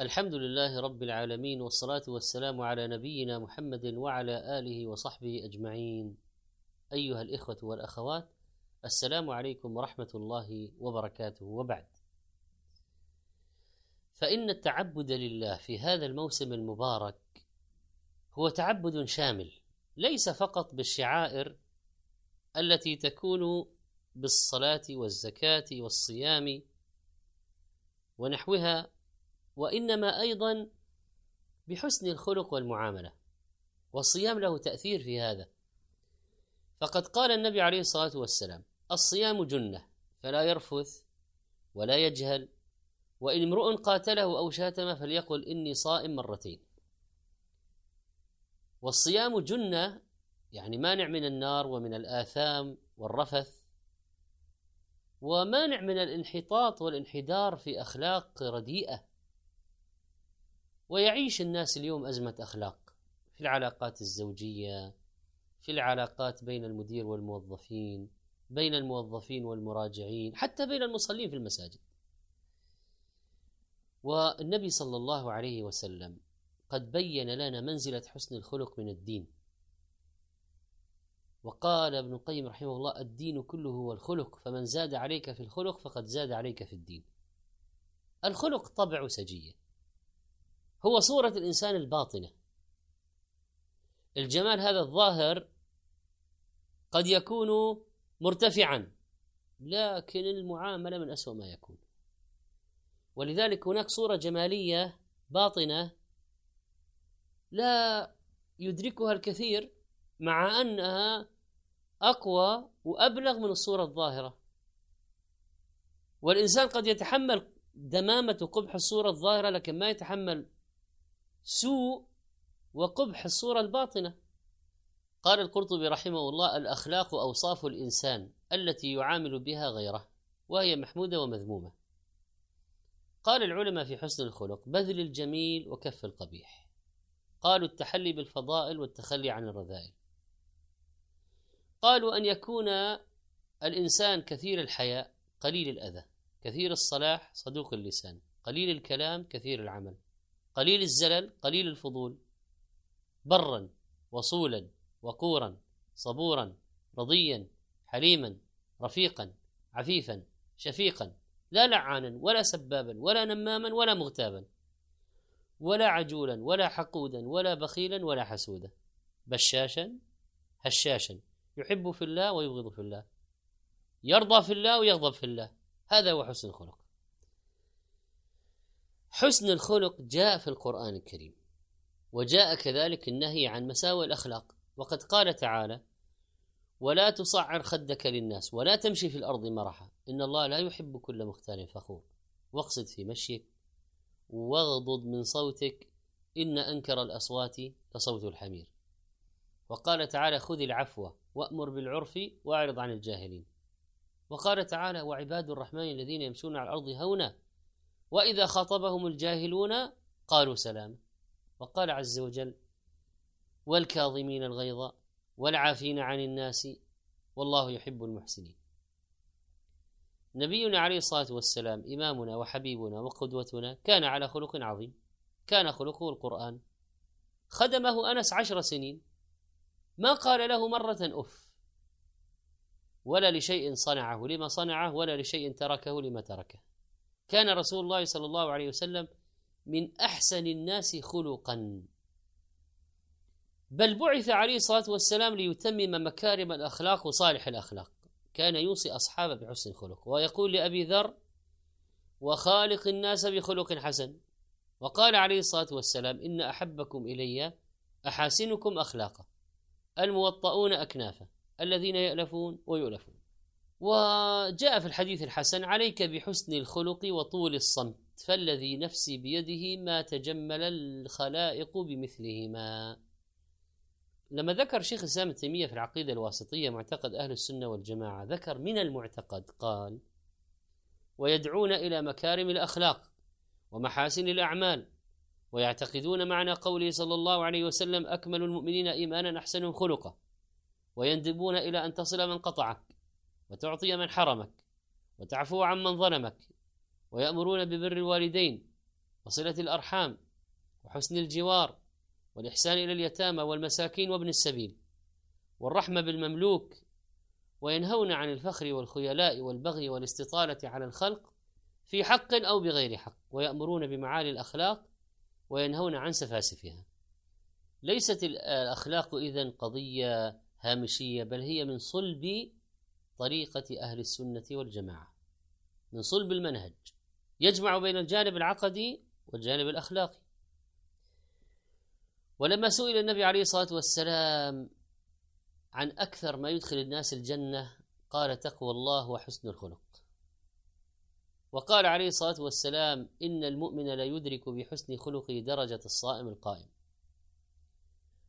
الحمد لله رب العالمين والصلاة والسلام على نبينا محمد وعلى آله وصحبه أجمعين. أيها الإخوة والأخوات، السلام عليكم ورحمة الله وبركاته وبعد. فإن التعبد لله في هذا الموسم المبارك هو تعبد شامل، ليس فقط بالشعائر التي تكون بالصلاة والزكاة والصيام ونحوها وإنما أيضا بحسن الخلق والمعاملة والصيام له تأثير في هذا. فقد قال النبي عليه الصلاة والسلام الصيام جنة فلا يرفث ولا يجهل وإن امرؤ قاتله أو شاتم فليقل إني صائم مرتين. والصيام جنة يعني مانع من النار ومن الآثام والرفث ومانع من الانحطاط والانحدار في أخلاق رديئة. ويعيش الناس اليوم أزمة أخلاق في العلاقات الزوجية في العلاقات بين المدير والموظفين بين الموظفين والمراجعين حتى بين المصلين في المساجد. والنبي صلى الله عليه وسلم قد بين لنا منزلة حسن الخلق من الدين. وقال ابن القيم رحمه الله الدين كله هو الخلق فمن زاد عليك في الخلق فقد زاد عليك في الدين. الخلق طبع سجية. هو صورة الإنسان الباطنة. الجمال هذا الظاهر قد يكون مرتفعا لكن المعاملة من أسوأ ما يكون. ولذلك هناك صورة جمالية باطنة لا يدركها الكثير مع أنها أقوى وأبلغ من الصورة الظاهرة. والإنسان قد يتحمل دمامة وقبح الصورة الظاهرة لكن ما يتحمل سوء وقبح الصورة الباطنة. قال القرطبي رحمه الله الأخلاق أوصاف الإنسان التي يعامل بها غيره وهي محمودة ومذمومة. قال العلماء في حسن الخلق بذل الجميل وكف القبيح. قالوا التحلي بالفضائل والتخلي عن الرذائل. قالوا أن يكون الإنسان كثير الحياء قليل الأذى كثير الصلاح صدوق اللسان قليل الكلام كثير العمل. قليل الزلل قليل الفضول. برا وصولا وقورا صبورا رضيا حليما رفيقا عفيفا شفيقا لا لعانا ولا سبابا ولا نماما ولا مغتابا ولا عجولا ولا حقودا ولا بخيلا ولا حسودا. بشاشا هشاشا يحب في الله ويبغض في الله يرضى في الله ويغضب في الله. هذا هو حسن الخلق. حسن الخلق جاء في القرآن الكريم وجاء كذلك النهي عن مساوئ الأخلاق. وقد قال تعالى ولا تصعر خدك للناس ولا تمشي في الأرض مرحا إن الله لا يحب كل مختال فخور. واقصد في مشيك واغضض من صوتك إن أنكر الأصوات لصوت الحمير. وقال تعالى خذ العفو وأمر بالعرف وأعرض عن الجاهلين. وقال تعالى وعباد الرحمن الذين يمشون على الأرض هونا وإذا خاطبهم الجاهلون قالوا سلام. وقال عز وجل والكاظمين الغيظ والعافين عن الناس والله يحب المحسنين. نبينا عليه الصلاة والسلام إمامنا وحبيبنا وقدوتنا كان على خلق عظيم. كان خلقه القرآن. خدمه أنس عشر سنين. ما قال له مرة أف. ولا لشيء صنعه لما صنعه ولا لشيء تركه لما تركه. كان رسول الله صلى الله عليه وسلم من أحسن الناس خلقا. بل بعث عليه الصلاة والسلام ليتمم مكارم الأخلاق وصالح الأخلاق. كان يوصي أصحابه بحسن الخلق ويقول لأبي ذر وخالق الناس بخلق حسن وقال عليه الصلاة والسلام إن أحبكم إلي أحاسنكم اخلاقا الموطؤون اكنافا الذين يألفون ويؤلفون وجاء في الحديث الحسن عليك بحسن الخلق وطول الصمت فالذي نفسي بيده ما تجمل الخلائق بمثلهما. لما ذكر شيخ الإسلام ابن تيمية في العقيدة الواسطية معتقد أهل السنة والجماعة ذكر من المعتقد قال ويدعون إلى مكارم الأخلاق ومحاسن الأعمال ويعتقدون معنى قوله صلى الله عليه وسلم أكمل المؤمنين إيمانا أحسنهم خلقا ويندبون إلى أن تصل من قطعك. وتعطي من حرمك وتعفو عن من ظلمك ويأمرون ببر الوالدين وصلة الأرحام وحسن الجوار والإحسان إلى اليتامى والمساكين وابن السبيل والرحمة بالمملوك وينهون عن الفخر والخيلاء والبغي والاستطالة على الخلق في حق أو بغير حق ويأمرون بمعالي الأخلاق وينهون عن سفاسفها. ليست الأخلاق إذن قضية هامشية بل هي من صلب طريقة أهل السنة والجماعة. من صلب المنهج يجمع بين الجانب العقدي والجانب الأخلاقي. ولما سئل النبي عليه الصلاة والسلام عن أكثر ما يدخل الناس الجنة قال تقوى الله وحسن الخلق وقال عليه الصلاة والسلام إن المؤمن لا يدرك بحسن خلقه درجة الصائم القائم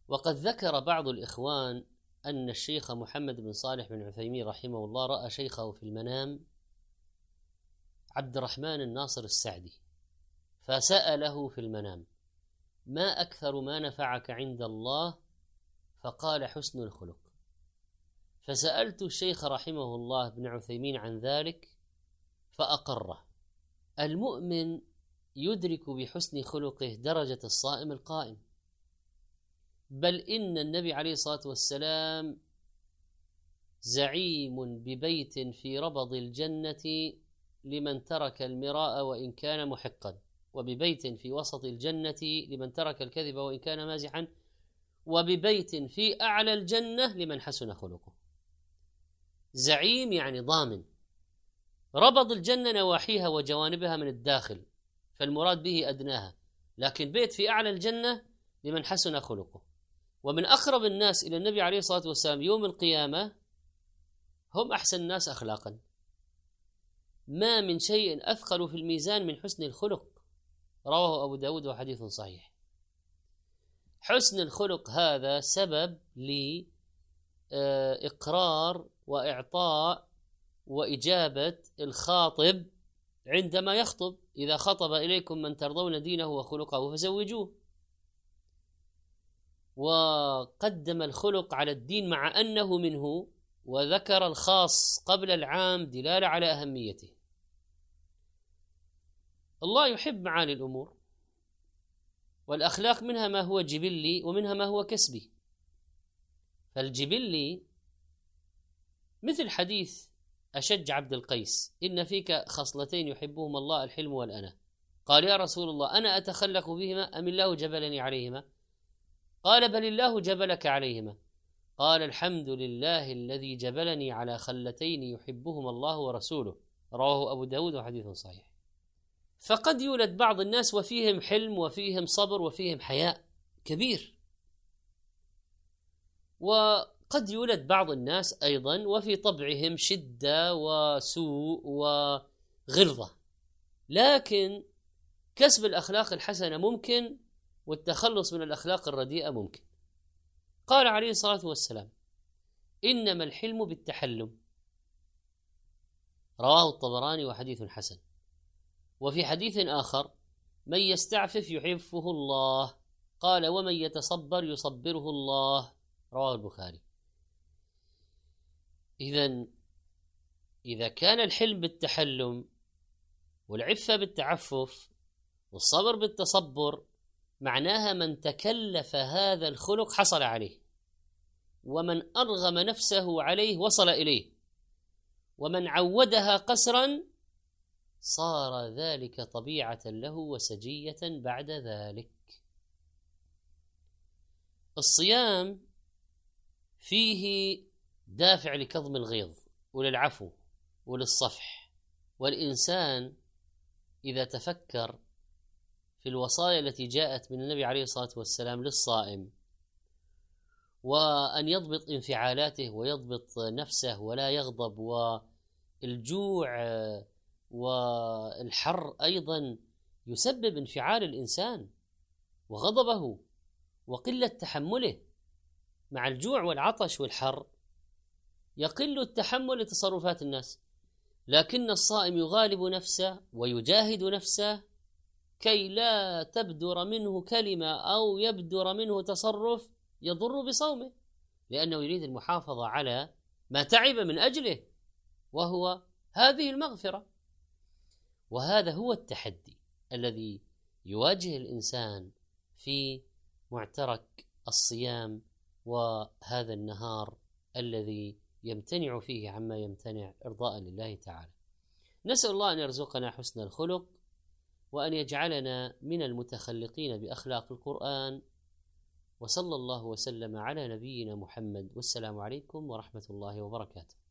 وقد ذكر بعض الإخوان أن الشيخ محمد بن صالح بن عثيمين رحمه الله رأى شيخه في المنام عبد الرحمن الناصر السعدي فسأله في المنام ما أكثر ما نفعك عند الله؟ فقال حسن الخلق. فسألت الشيخ رحمه الله بن عثيمين عن ذلك فأقره المؤمن يدرك بحسن خلقه درجة الصائم القائم. بل إن النبي عليه الصلاة والسلام زعيم ببيت في ربض الجنة لمن ترك المراء وإن كان محقا وببيت في وسط الجنة لمن ترك الكذب وإن كان مازحا وببيت في أعلى الجنة لمن حسن خلقه. زعيم يعني ضامن. ربض الجنة نواحيها وجوانبها من الداخل فالمراد به أدناها لكن بيت في أعلى الجنة لمن حسن خلقه. ومن أقرب الناس إلى النبي عليه الصلاة والسلام يوم القيامة هم أحسن الناس أخلاقا. ما من شيء أثقل في الميزان من حسن الخلق. رواه أبو داود وحديث صحيح. حسن الخلق هذا سبب لإقرار وإعطاء وإجابة الخاطب عندما يخطب. إذا خطب إليكم من ترضون دينه وخلقه فزوجوه. وقدم الخلق على الدين مع أنه منه وذكر الخاص قبل العام دلالة على أهميته. الله يحب معاني الأمور والأخلاق منها ما هو جبلي ومنها ما هو كسبي. فالجبلي مثل حديث أشج عبد القيس إن فيك خصلتين يحبهما الله الحلم والأنا. قال يا رسول الله أنا أتخلق بهما أم الله جبلني عليهما؟ قال بل الله جبلك عليهما. قال الحمد لله الذي جبلني على خلتين يحبهما الله ورسوله. رواه أبو داود وحديث صحيح. فقد يولد بعض الناس وفيهم حلم وفيهم صبر وفيهم حياء كبير. وقد يولد بعض الناس أيضا وفي طبعهم شدة وسوء وغلظه لكن كسب الأخلاق الحسنة ممكن والتخلص من الأخلاق الرديئة ممكن. قال عليه الصلاة والسلام إنما الحلم بالتحلم. رواه الطبراني وحديث حسن. وفي حديث آخر من يستعفف يحفه الله. قال ومن يتصبر يصبره الله. رواه البخاري. إذا إذا كان الحلم بالتحلم والعفة بالتعفف والصبر بالتصبر معناها من تكلف هذا الخلق حصل عليه ومن أرغم نفسه عليه وصل إليه ومن عودها قسرا صار ذلك طبيعة له وسجية بعد ذلك. الصيام فيه دافع لكظم الغيظ وللعفو وللصفح والإنسان إذا تفكر الوصايا التي جاءت من النبي عليه الصلاة والسلام للصائم وأن يضبط انفعالاته ويضبط نفسه ولا يغضب والجوع والحر أيضا يسبب انفعال الإنسان وغضبه وقلة تحمله مع الجوع والعطش والحر يقل التحمل لتصرفات الناس. لكن الصائم يغالب نفسه ويجاهد نفسه كي لا تبدر منه كلمة أو يبدر منه تصرف يضر بصومه لأنه يريد المحافظة على ما تعب من أجله وهو هذه المغفرة. وهذا هو التحدي الذي يواجه الإنسان في معترك الصيام وهذا النهار الذي يمتنع فيه عما يمتنع إرضاء لله تعالى. نسأل الله أن يرزقنا حسن الخلق وأن يجعلنا من المتخلقين بأخلاق القرآن. وصلى الله وسلم على نبينا محمد. والسلام عليكم ورحمة الله وبركاته.